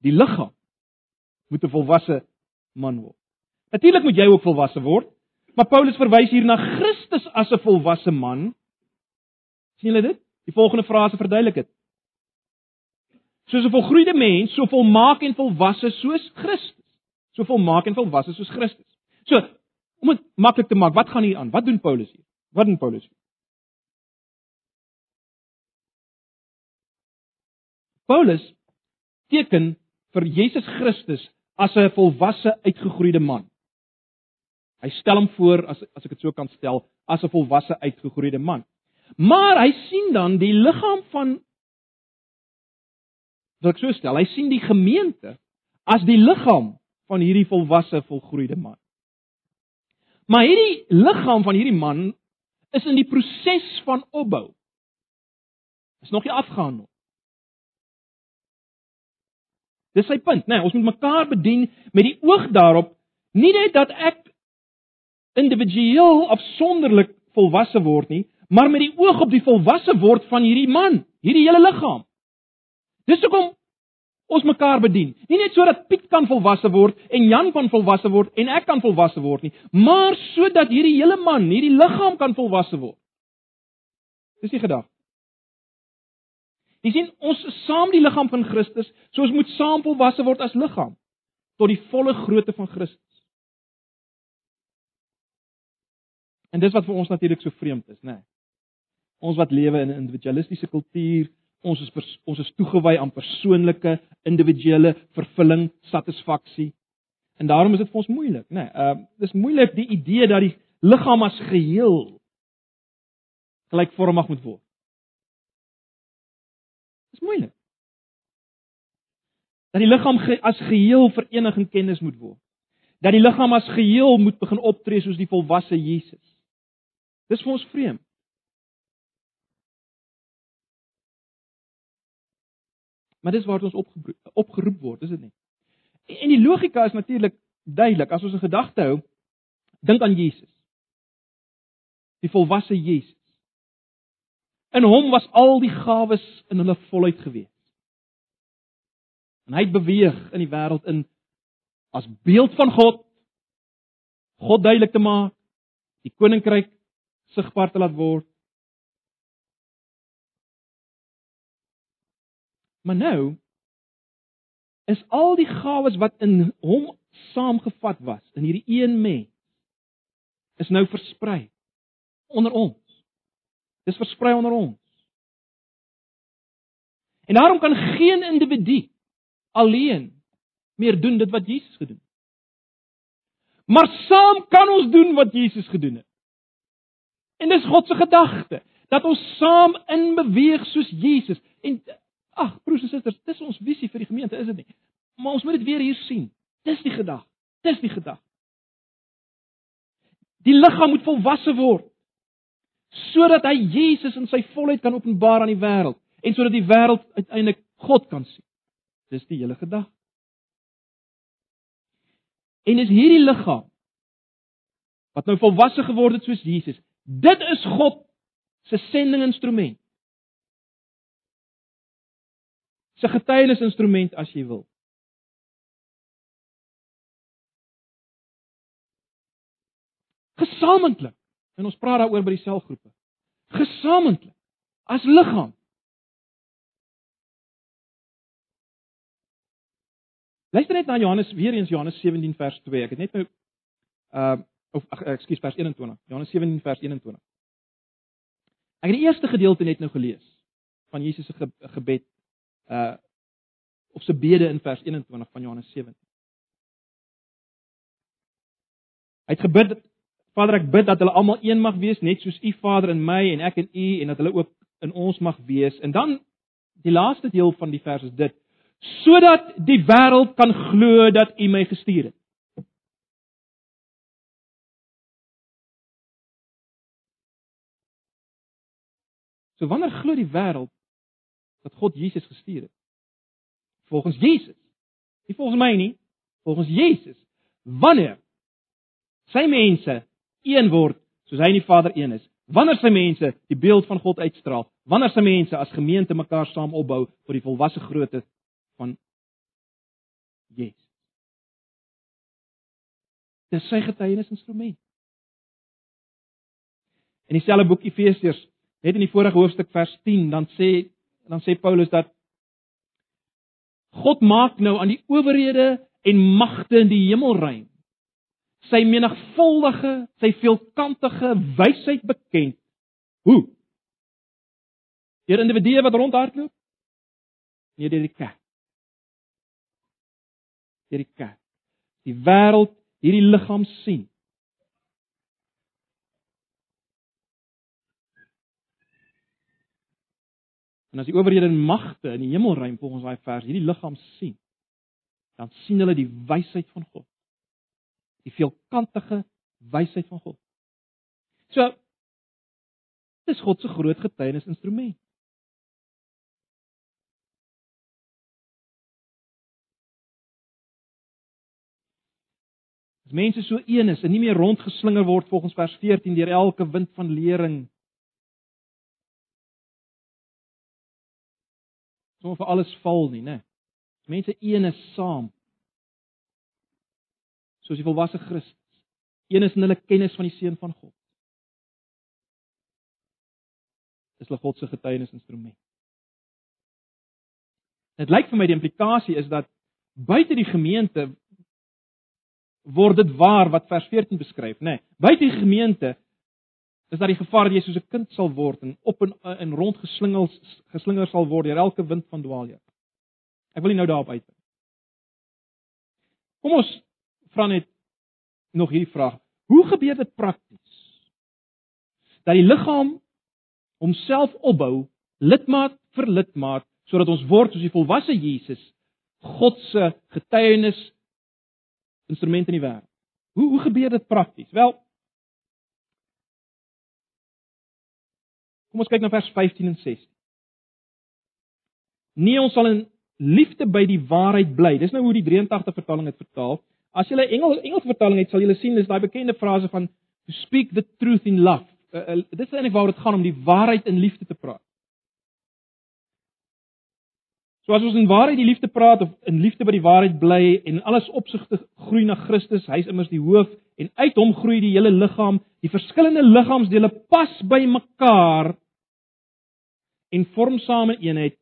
Die liggaam moet 'n volwasse man word. Natuurlik moet jy ook volwasse word, maar Paulus verwys hier na Christus as 'n volwasse man. sien julle dit? Die volgende frase verduidelik dit. Soos 'n volgroeide mens, so volmaak en volwasse soos Christus. So volmaak en volwasse soos Christus. So, om dit maklik te maak, wat gaan hier aan? Wat doen Paulus hier? Wat doen Paulus hier? Paulus teken vir Jesus Christus as 'n volwasse uitgegroeide man. Hy stel hom voor as as ek dit so kan stel, as 'n volwasse uitgegroeide man. Maar hy sien dan die liggaam van wil ek so stel, hy sien die gemeente as die liggaam van hierdie volwasse volgroeide man. Maar hierdie liggaam van hierdie man is in die proses van opbou. Is nog nie afgehandel. Dis sy punt, né? Nee, ons moet mekaar bedien met die oog daarop nie net dat ek individueel afsonderlik volwasse word nie, maar met die oog op die volwasse word van hierdie man, hierdie hele liggaam. Dis hoekom ons mekaar bedien. Nie net sodat Piet kan volwasse word en Jan kan volwasse word en ek kan volwasse word nie, maar sodat hierdie hele man, hierdie liggaam kan volwasse word. Dis die gedagte. Jy sien, ons is saam die liggaam van Christus, so ons moet saam volwasse word as liggaam tot die volle grootte van Christus. En dis wat vir ons natuurlik so vreemd is, né? Nee. Ons wat lewe in 'n individualistiese kultuur, ons is ons is toegewy aan persoonlike, individuele vervulling, satisfaksie. En daarom is dit vir ons moeilik, né? Nee, uh dis moeilik die idee dat die liggaam as geheel gelykvormig moet word. Dis moeilik. Dat die liggaam as geheel verenig in kennis moet word. Dat die liggaam as geheel moet begin optree soos die volwasse Jesus. Dis vir ons vreemd. Maar dis waar ons opgeroep, opgeroep word, is dit nie? En die logika is natuurlik duidelik. As ons 'n gedagte hou, dink aan Jesus. Die volwasse Jesus. In hom was al die gawes in hulle volheid gewees. En hy het beweeg in die wêreld in as beeld van God God duidelik te maak, die koninkryk sigbaar te laat word. Maar nou is al die gawes wat in hom saamgevat was in hierdie een mens is nou versprei onder ons. Dis versprei onder ons. En daarom kan geen individu alleen meer doen dit wat Jesus gedoen het. Maar saam kan ons doen wat Jesus gedoen het. En dis God se gedagte dat ons saam in beweeg soos Jesus. En ag, broers en susters, dis ons visie vir die gemeente, is dit nie? Maar ons moet dit weer hier sien. Dis die gedagte. Dis die gedagte. Die liggaam moet volwasse word sodat hy Jesus in sy volheid kan openbaar aan die wêreld en sodat die wêreld uiteindelik God kan sien. Dis die hele gedagte. En is hierdie liggaam wat nou volwasse geword het soos Jesus, dit is God se sendinginstrument. Sy getuienisinstrument as jy wil. Gesamentlik En ons praat daaroor by die selgroepe. Gesamentlik as liggaam. Luister net na Johannes weer eens Johannes 17 vers 2. Ek het net nou uh of ag ekskuus vers 21. Johannes 17 vers 21. Ek het die eerste gedeelte net nou gelees van Jesus se ge gebed uh of se bede in vers 21 van Johannes 17. Hy het gebid Vader, ek bid dat hulle almal een mag wees, net soos U Vader in my en ek in U en dat hulle ook in ons mag wees. En dan die laaste deel van die vers is dit: sodat die wêreld kan glo dat U my gestuur het. So wanneer glo die wêreld dat God Jesus gestuur het. Volgens Jesus. Nie volgens my nie, volgens Jesus. Wanneer sy mense een word soos hy en die Vader een is. Wanneer sy mense die beeld van God uitstraal, wanneer sy mense as gemeente mekaar saam opbou tot die volwasse grootte van Jesus. Dis sy getuienisinstrument. In dieselfde boek Efesiërs, net in die vorige hoofstuk vers 10, dan sê dan sê Paulus dat God maak nou aan die owerhede en magte in die hemelruim sy menigvuldige, sy veelkantige wysheid bekend. Hoe? Deur individue wat rondhardloop? Nee, deur die kerk. Deur die kerk. Die wêreld hierdie liggaam sien. En as die owerhede en magte in die hemelruim volgens daai vers hierdie liggaam sien, dan sien hulle die wysheid van God. Die veelkantige wysheid van God. So dis God se groot getuienisinstrument. As mense so een is en nie meer rondgeslinger word volgens vers 14 deur elke wind van lering sommer vir alles val nie, né? Mense een is saam. Soos die volwasse Christus. Een is in hulle kennis van die seun van God. Dis hulle God se getuienisinstrument. Dit lyk vir my die implikasie is dat buite die gemeente word dit waar wat vers 14 beskryf, né? Nee, buite die gemeente is daar die gevaar dat jy soos 'n kind sal word en op en in rond geslingel geslinger sal word deur elke wind van dwaaljaar. Ek wil nie nou daarop uit. Kom ons vra net nog hierdie vraag. Hoe gebeur dit prakties? Dat die liggaam homself opbou, lidmaat vir lidmaat, sodat ons word soos die volwasse Jesus, God se getuienis instrument in die wêreld. Hoe hoe gebeur dit prakties? Wel, Kom ons kyk na vers 15 en 16. Nee, ons sal in liefde by die waarheid bly. Dis nou hoe die 83 vertaling dit vertaal. As jy 'n Engels Engels vertaling het, sal jy sien dis daai bekende frase van to speak the truth in love. Uh, uh, dit is eintlik waaroor dit gaan om die waarheid in liefde te praat. So as ons in waarheid die liefde praat of in liefde by die waarheid bly en in alles opsigte groei na Christus, hy is immers die hoof en uit hom groei die hele liggaam, die verskillende liggaamsdele pas by mekaar en vorm saam 'n eenheid.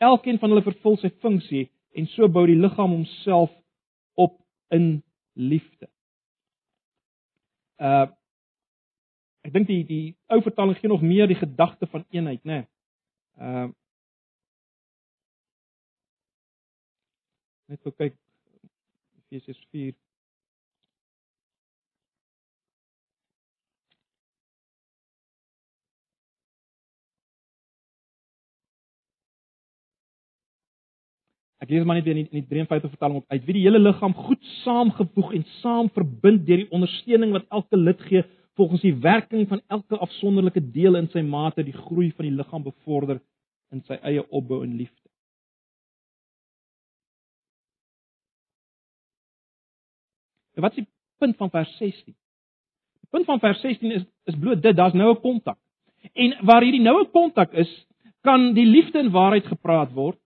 Elkeen van hulle vervul sy funksie en so bou die liggaam homself op in liefde. Uh ek dink die die ou vertaling gee nog meer die gedagte van eenheid, né? Nee. Uh Net so kyk Efesiërs 4 Ek lees maar net weer in die 53 vertaling op uit wie die hele liggaam goed saamgevoeg en saam verbind deur die ondersteuning wat elke lid gee volgens die werking van elke afsonderlike deel in sy mate die groei van die liggaam bevorder in sy eie opbou en liefde. En wat is die punt van vers 16? Die punt van vers 16 is is bloot dit, daar's nou 'n kontak. En waar hierdie noue kontak is, kan die liefde en waarheid gepraat word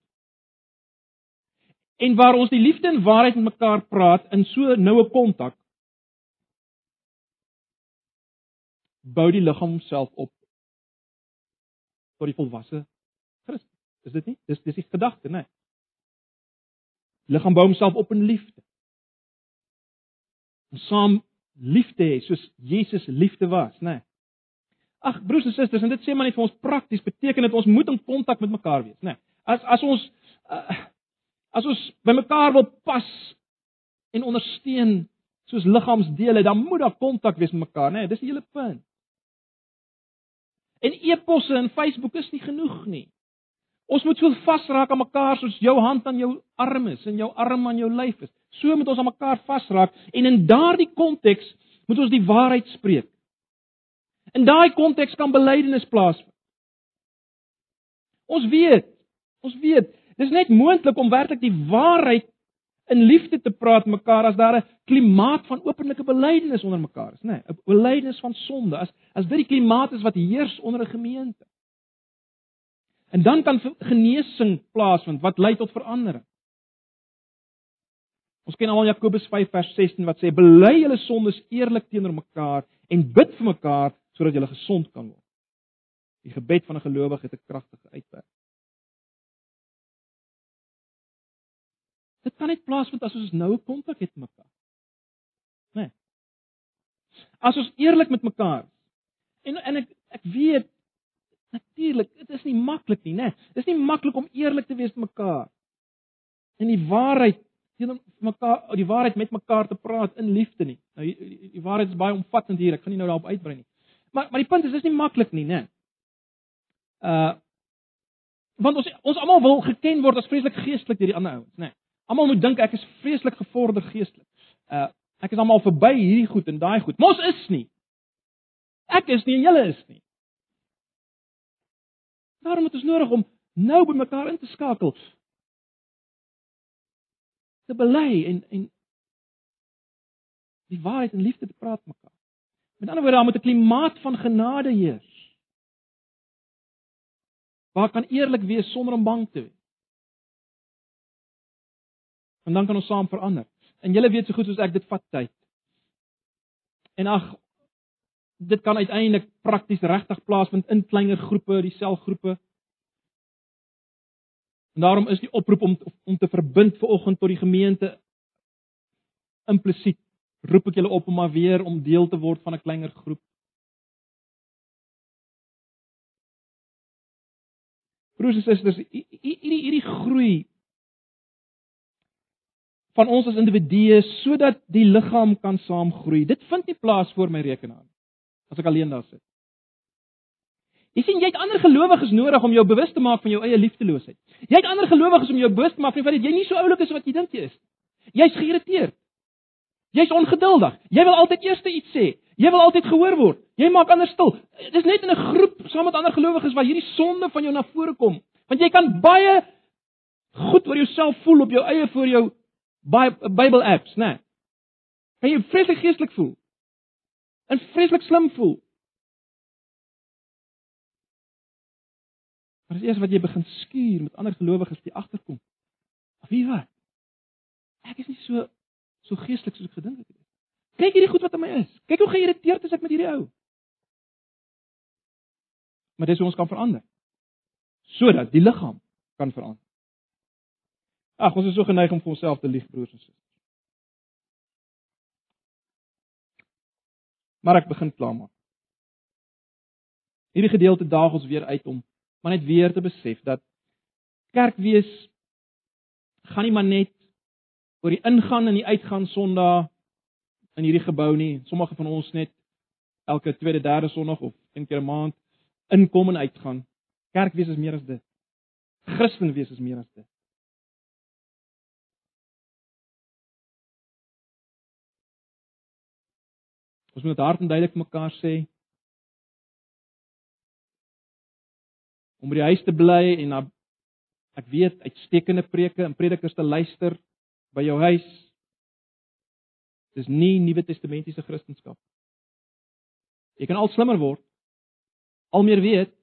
en waar ons die liefde en waarheid met mekaar praat in so noue kontak bou die liggaam homself op tot die volwasse Christus. Is dit nie? Dis dis die gedagte, né? Liggaam bou homself op in liefde. Om saam liefde hê soos Jesus liefde was, né? Ag broers en susters, en dit sê maar net vir ons prakties beteken dit ons moet in kontak met mekaar wees, né? As as ons uh, As ons by mekaar wil pas en ondersteun soos liggaamsdele, dan moet daar kontak wees met mekaar, né? Nee, dis die hele punt. En e-posse en Facebook is nie genoeg nie. Ons moet so vasraak aan mekaar soos jou hand aan jou arm is en jou arm aan jou lyf is. So moet ons aan mekaar vasraak en in daardie konteks moet ons die waarheid spreek. In daai konteks kan belydenis plaasvind. Ons weet Ons weet, dis net moontlik om werklik die waarheid in liefde te praat mekaar as daar 'n klimaat van openlike belydenis onder mekaar is, nê? Nee, 'n belydenis van sonde. As as dit die klimaat is wat heers onder 'n gemeente. En dan kan genesing plaasvind wat lei tot verandering. Ons ken almal Jakobus 5 vers 16 wat sê: "Bely julle sondes eerlik teenoor mekaar en bid vir mekaar sodat julle gesond kan word." Die gebed van 'n gelowige het 'n kragtige uitwerking. Dit kan net plaasvind as ons nou 'n kontak het met mekaar. Né? Nee. As ons eerlik met mekaar is. En en ek ek weet natuurlik, dit is nie maklik nie, né? Nee. Dit is nie maklik om eerlik te wees met mekaar. En die waarheid teenoor mekaar, die waarheid met mekaar te praat in liefde nie. Nou die, die waarheid is baie omvattend hier. Ek gaan nie nou daarop uitbrei nie. Maar maar die punt is dis nie maklik nie, né? Nee. Uh want ons ons almal wil geken word as vreeslik geestelik deur die ander ouens, né? Nee. Almal moet dink ek is vreeslik gevorder geestelik. Uh ek is almal verby hierdie goed en daai goed. Mos is nie. Ek is nie en julle is nie. Daarom het ons nodig om nou by mekaar in te skakel. Te bely en en die waarheid en liefde te praat mekaar. Met ander woorde, daar moet 'n klimaat van genade heers. Waar kan eerlik wees sonder om bang te wees? En dan kan ons saam verander. En julle weet so goed soos ek dit vat tyd. En ag dit kan uiteindelik prakties regtig plaasvind in kleiner groepe, die selgroepe. Daarom is die oproep om om te verbind ver oggend tot die gemeente implisiet roep ek julle op om maar weer om deel te word van 'n kleiner groep. Broers en susters, hierdie hierdie groei van ons as individue sodat die liggaam kan saamgroei. Dit vind nie plaas voor my rekenaar as ek alleen daar sit. Jy sien jy het ander gelowiges nodig om jou bewus te maak van jou eie liefdeloosheid. Jy het ander gelowiges om jou bewus te maak van dat jy nie so oulik is wat jy dink jy is. Jy's geïrriteerd. Jy's ongeduldig. Jy wil altyd eers iets sê. Jy wil altyd gehoor word. Jy maak ander stil. Dit is net in 'n groep saam met ander gelowiges waar hierdie sonde van jou na vore kom. Want jy kan baie goed oor jouself voel op jou eie voor jou Bible apps, né? Nee. Kan jy vreeslik geestelik voel? En vreeslik slim voel? Maar dis eers wat jy begin skuur met ander gelowiges die agterkom. Of wie wat? Ek is nie so so geestelik soos ek gedink het nie. Kyk hierdie goed wat in my is. Kyk hoe geïrriteerd is ek met hierdie ou. Maar dis hoe ons kan verander. Sodat die liggaam kan verander. Ag, ons is so geneig om vir onsself te lieg, broers en susters. Maar ek begin klaarmaak. Hierdie gedeelte daag ons weer uit om maar net weer te besef dat kerk wees gaan nie maar net oor die ingaan en die uitgaan Sondag in hierdie gebou nie. Sommige van ons net elke tweede, derde Sondag of een keer 'n maand inkom en uitgaan. Kerk wees is meer as dit. Christen wees is meer as dit. Ons moet dit hard en duidelik mekaar sê. Om by die huis te bly en na ek weet uitstekende preke en predikers te luister by jou huis. Dis nie Nuwe Testamentiese Christendom. Jy kan al slimmer word. Al meer weet.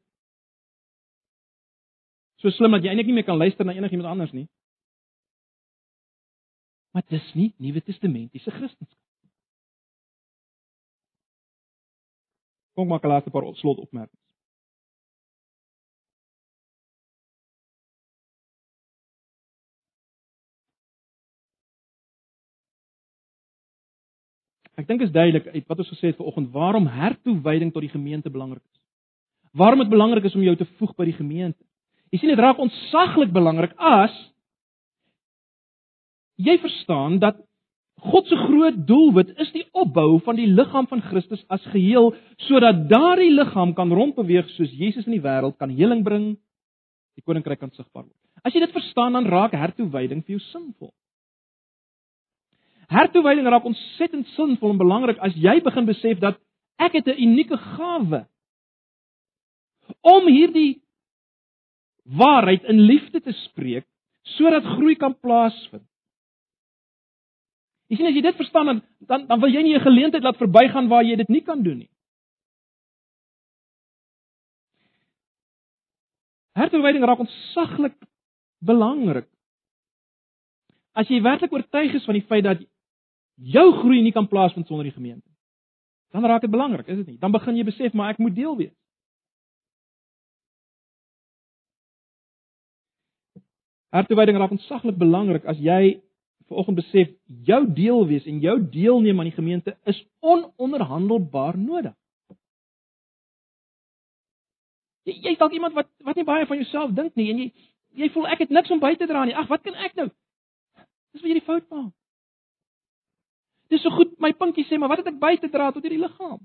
So slim dat jy eintlik nie meer kan luister na enigiemand anders nie. Maar dis nie Nuwe Testamentiese Christendom. Kom maak 'n laaste paar slotopmerkings. Ek dink is duidelik uit wat ons gesê het vanoggend waarom hertoewyding tot die gemeente belangrik is. Waarom dit belangrik is om jou te voeg by die gemeente. Jy sien dit raak ontsaglik belangrik as jy verstaan dat God se groot doelwit is die opbou van die liggaam van Christus as geheel sodat daardie liggaam kan rondbeweeg soos Jesus in die wêreld kan heling bring, die koninkryk kan sigbaar word. As jy dit verstaan, dan raak hertoewyding vir jou sinvol. Hertoewyding raak ontsettend sinvol en belangrik as jy begin besef dat ek het 'n unieke gawe om hierdie waarheid in liefde te spreek sodat groei kan plaasvind. Jy sien as jy dit verstaan dan dan, dan wil jy nie 'n geleentheid laat verbygaan waar jy dit nie kan doen nie. Hartverwyding raak ontsaglik belangrik. As jy werklik oortuig is van die feit dat jou groei nie kan plaasvind sonder die gemeente. Dan raak dit belangrik, is dit nie? Dan begin jy besef maar ek moet deel wees. Hartverwyding raak ontsaglik belangrik as jy vanoggend besef jou deel wees en jou deelneem aan die gemeente is ononderhandelbaar nodig. Jy jy's dalk iemand wat wat nie baie van jouself dink nie en jy jy voel ek het niks om by te dra nie. Ag, wat kan ek nou? Dis waar jy die fout maak. Dis so goed my puntjie sê, maar wat het ek by te dra tot hierdie liggaam?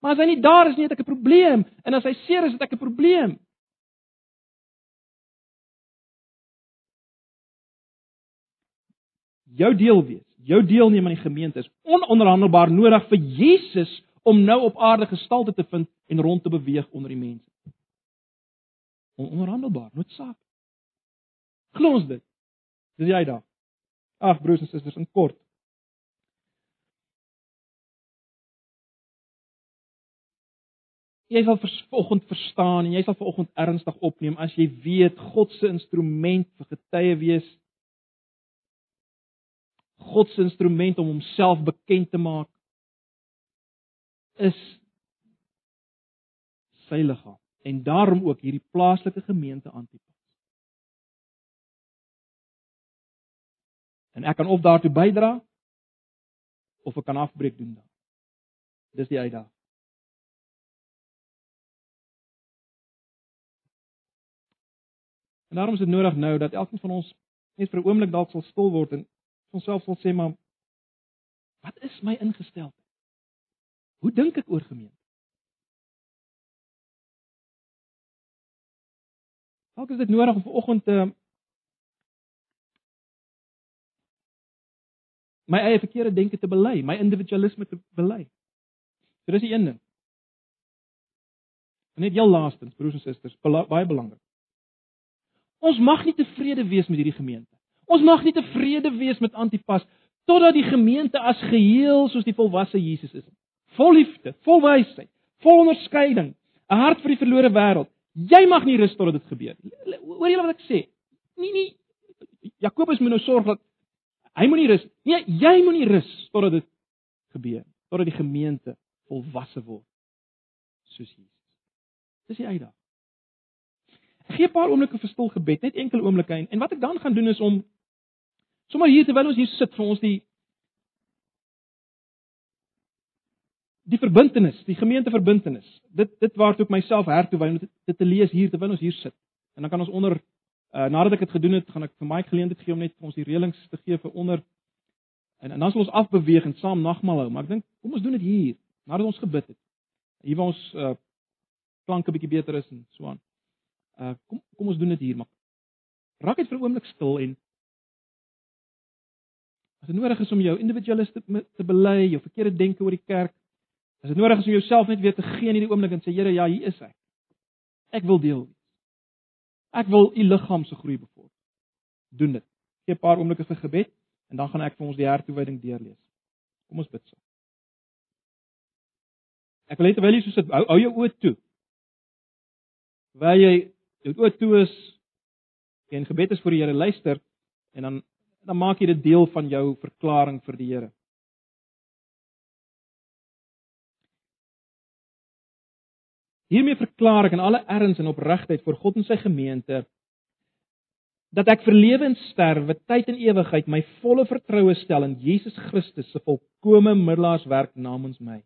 Maar as hy nie daar is nie, het ek 'n probleem en as hy seer is, het ek 'n probleem. Jou deel wees, jou deelneem aan die gemeente is ononderhandelbaar nodig vir Jesus om nou op aarde gestalte te vind en rond te beweeg onder die mense. Ononderhandelbaar, noodsaak. Glo ons dit. Dis jy daar. Ag broers en susters, in kort. Jy sal vanoggend verstaan en jy sal vanoggend ernstig opneem as jy weet God se instrument vir getuie wees God se instrument om homself bekend te maak is sy liggaam en daarom ook hierdie plaaslike gemeente Antipas. En ek kan of daartoe bydra of ek kan afbreek doen dan. Dis die uitdaging. En daarom is dit nodig nou dat elkeen van ons net vir 'n oomblik dalk sal stil word en onsself wil sê maar wat is my ingesteldheid? Hoe dink ek oor gemeente? Dalk is dit nodig om vanoggend te my eie verkeerde denke te bely, my individualisme te bely. So dis die een ding. En net heel laastens, broers en susters, baie belangrik. Ons mag nie tevrede wees met hierdie gemeente. Ons mag nie tevrede wees met Antipas totdat die gemeente as geheel soos die volwasse Jesus is. Vol liefde, vol wysheid, vol onderskeiding, 'n hart vir die verlore wêreld. Jy mag nie rus totdat dit gebeur nie. Hoor jy wat ek sê? Nee nee. Jakobus moet nou sorg dat hy moenie rus. Nee, jy moenie rus totdat dit gebeur. Totdat die gemeente volwasse word soos Jesus. Dis die uitdaging. Gee 'n paar oomblikke vir stil gebed, net enkele oomblikke en, en wat ek dan gaan doen is om Sommige hier terwyl ons hier sit vir ons die die verbintenis, die gemeenteverbintenis. Dit dit waartoe ek myself hertoe wy om dit, te lees hier terwyl ons hier sit. En dan kan ons onder uh, nadat ek dit gedoen het, gaan ek vir my geleentheid gee om net vir ons die reëlings te gee vir onder en, en dan sal ons afbeweeg en saam nagmaal hou, maar ek dink kom ons doen dit hier nadat ons gebid het. Hier waar ons uh, klanke bietjie beter is en so aan. Uh kom kom ons doen dit hier, maar raak net vir 'n oomblik stil en As dit nodig is om jou individualist te, te bely, jou verkeerde denke oor die kerk, as dit nodig is om jouself net weer te gee in hierdie oomblik en sê Here, ja, hier is ek. Ek wil deel wees. Ek wil u liggaam se groei bevorder. Doen dit. Gee 'n paar oomblikke vir gebed en dan gaan ek vir ons die hertoewyding deurlees. Kom ons bid saam. Ek wil net terwyl jy so sit, hou, hou jou oë toe. Waar jy jou oë toe is en gebed is vir die Here, luister en dan dan maak jy dit deel van jou verklaring vir die Here. Hiermee verklaar ek in alle erns en opregtheid vir God en sy gemeente dat ek vir lewe en sterwe, tyd en ewigheid my volle vertroue stel in Jesus Christus se volkomme middelaarswerk namens my.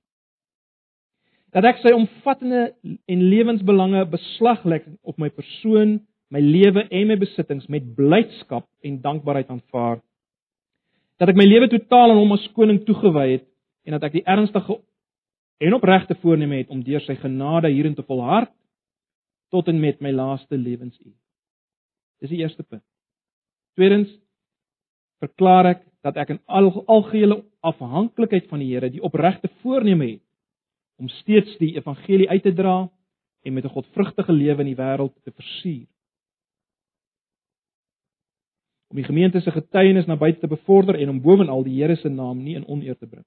Dat ek sy omvattende en lewensbelange beslag lê op my persoon my lewe en my besittings met blydskap en dankbaarheid aanvaar. Dat ek my lewe totaal aan hom as koning toegewy het en dat ek die ernstige en opregte voorneme het om deur sy genade hierin te volhard tot en met my laaste lewensuur. Dis die eerste punt. Tweedens verklaar ek dat ek in al algehele afhanklikheid van die Here die opregte voorneme het om steeds die evangelie uit te dra en met 'n godvrugtige lewe in die wêreld te versier. Om die gemeente se getuienis na buite te bevorder en om bovenal die Here se naam nie in oneer te bring.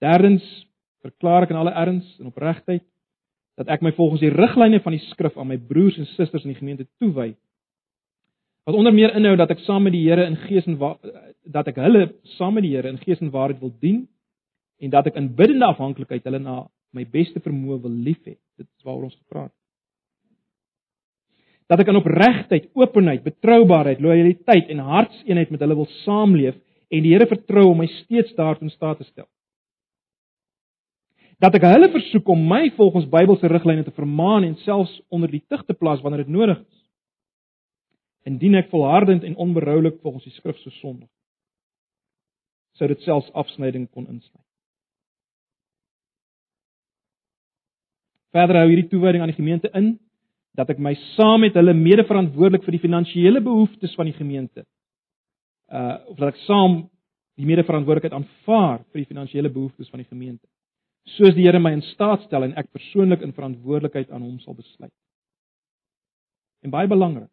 Derdens verklaar ek in alle erns en opregtheid dat ek my volgens die riglyne van die skrif aan my broers en susters in die gemeente toewy. Wat onder meer inhou dat ek saam met die Here in gees en dat ek hulle saam met die Here in gees en waarheid wil dien en dat ek in biddende afhanklikheid hulle na my beste vermoë wil liefhê. Dit is waaroor ons gepraat het. Dat ek in opregtheid, openheid, betroubaarheid, lojaliteit en hartseenheid met hulle wil saamleef en die Here vertrou om my steeds daartoe in staat te stel dat ek hulle versoek om my volgens Bybelse riglyne te vermaan en selfs onder die tug te plaas wanneer dit nodig is. Indien ek volhardend en onberoulik volgens die skrif so sondig, sou dit selfs afsnyding kon insluit. Verder hou hierdie toewyding aan die gemeente in dat ek my saam met hulle mede-verantwoordelik vir die finansiële behoeftes van die gemeente uh of dat ek saam die mede-verantwoordelikheid aanvaar vir die finansiële behoeftes van die gemeente soos die Here my in staat stel en ek persoonlik in verantwoordelikheid aan hom sal besluit. En baie belangrik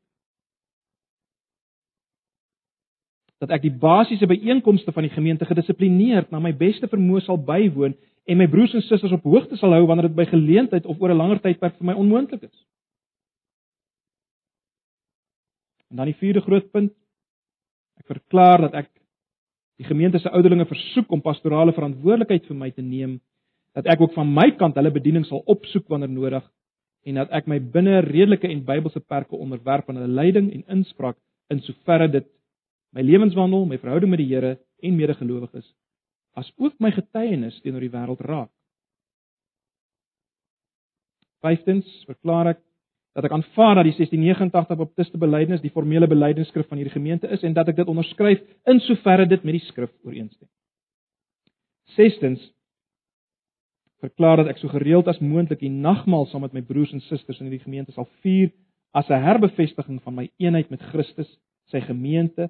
dat ek die basiese byeenkomste van die gemeente gedissiplineerd na my beste vermoë sal bywoon en my broers en susters op hoogte sal hou wanneer dit by geleentheid of oor 'n langer tydperk vir my onmoontlik is. En dan die vierde groot punt. Ek verklaar dat ek die gemeente se ouderlinge versoek om pastorale verantwoordelikheid vir my te neem dat ek ook van my kant hulle bediening sal opsoek wanneer nodig en dat ek my binne redelike en Bybelse perke onderwerp aan hulle leiding en inspraak in soverre dit my lewenswandel, my verhouding met die Here en medegelowiges as ook my getuienis teenoor die wêreld raak. Vyftens verklaar ek dat ek aanvaar dat die 1689 Baptiste belydenis die formele belydenisskrif van hierdie gemeente is en dat ek dit onderskryf in soverre dit met die skrif ooreenstem. Sestens verklaar dat ek so gereeld as moontlik die nagmaal saam met my broers en susters in hierdie gemeente sal vier as 'n herbevestiging van my eenheid met Christus, sy gemeente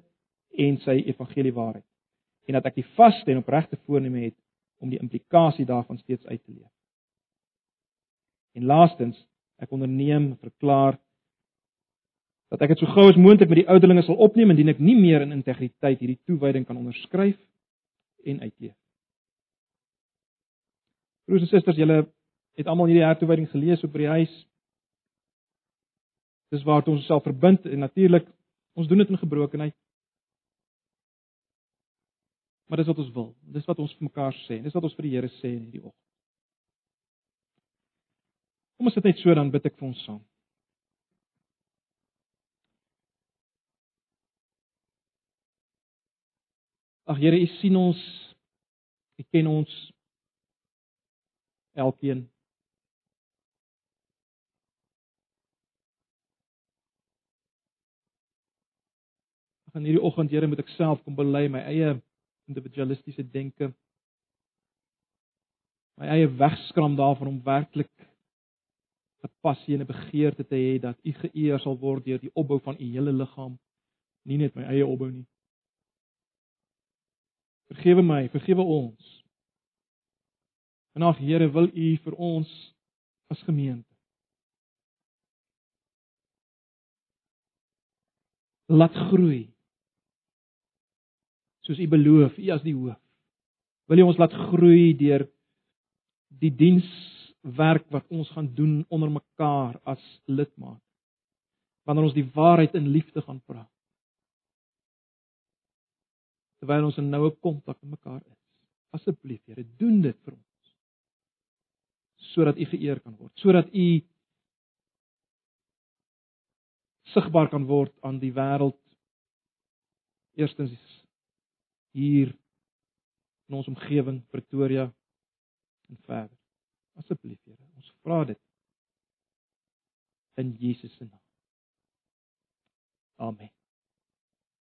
en sy evangelie waarheid. En dat ek die vaste en opregte voorneme het om die implikasie daarvan steeds uit te leef. En laastens, ek onderneem verklaar dat ek dit so gou as moontlik met die ouderlinge sal opneem indien ek nie meer in integriteit hierdie toewyding kan onderskryf en uitleef. Broers en susters, julle het almal hierdie hertoewyding gelees op by die huis. Dis waar ons onsself verbind en natuurlik ons doen dit in gebrokenheid. Maar dis wat ons wil. Dis wat ons vir mekaar sê. Dis wat ons vir die Here sê in hierdie oggend. Kom ons sit net so dan bid ek vir ons saam. Ag Here, U sien ons. U ken ons elkeen. Van hierdie oggend, Here, moet ek self kom bely my eie individualistiese denke. My eie wegskram daarvan om werklik 'n passie en 'n begeerte te hê dat U geëer sal word deur die opbou van U hele liggaam, nie net my eie opbou nie. Vergewe my, vergewe ons ag Here, wil U vir ons as gemeente laat groei. Soos U beloof, U as die hoof. Wil U ons laat groei deur die dienswerk wat ons gaan doen onder mekaar as lidmaat. Wanneer ons die waarheid in liefde gaan praat. Terwyl ons in noue kontak met mekaar is. Asseblief, Here, doen dit vir ons sodat u geëer kan word, sodat u sigbaar kan word aan die wêreld. Eerstens hier in ons omgewing Pretoria en verder. Asseblief Here, ons vra dit in Jesus se naam. Amen.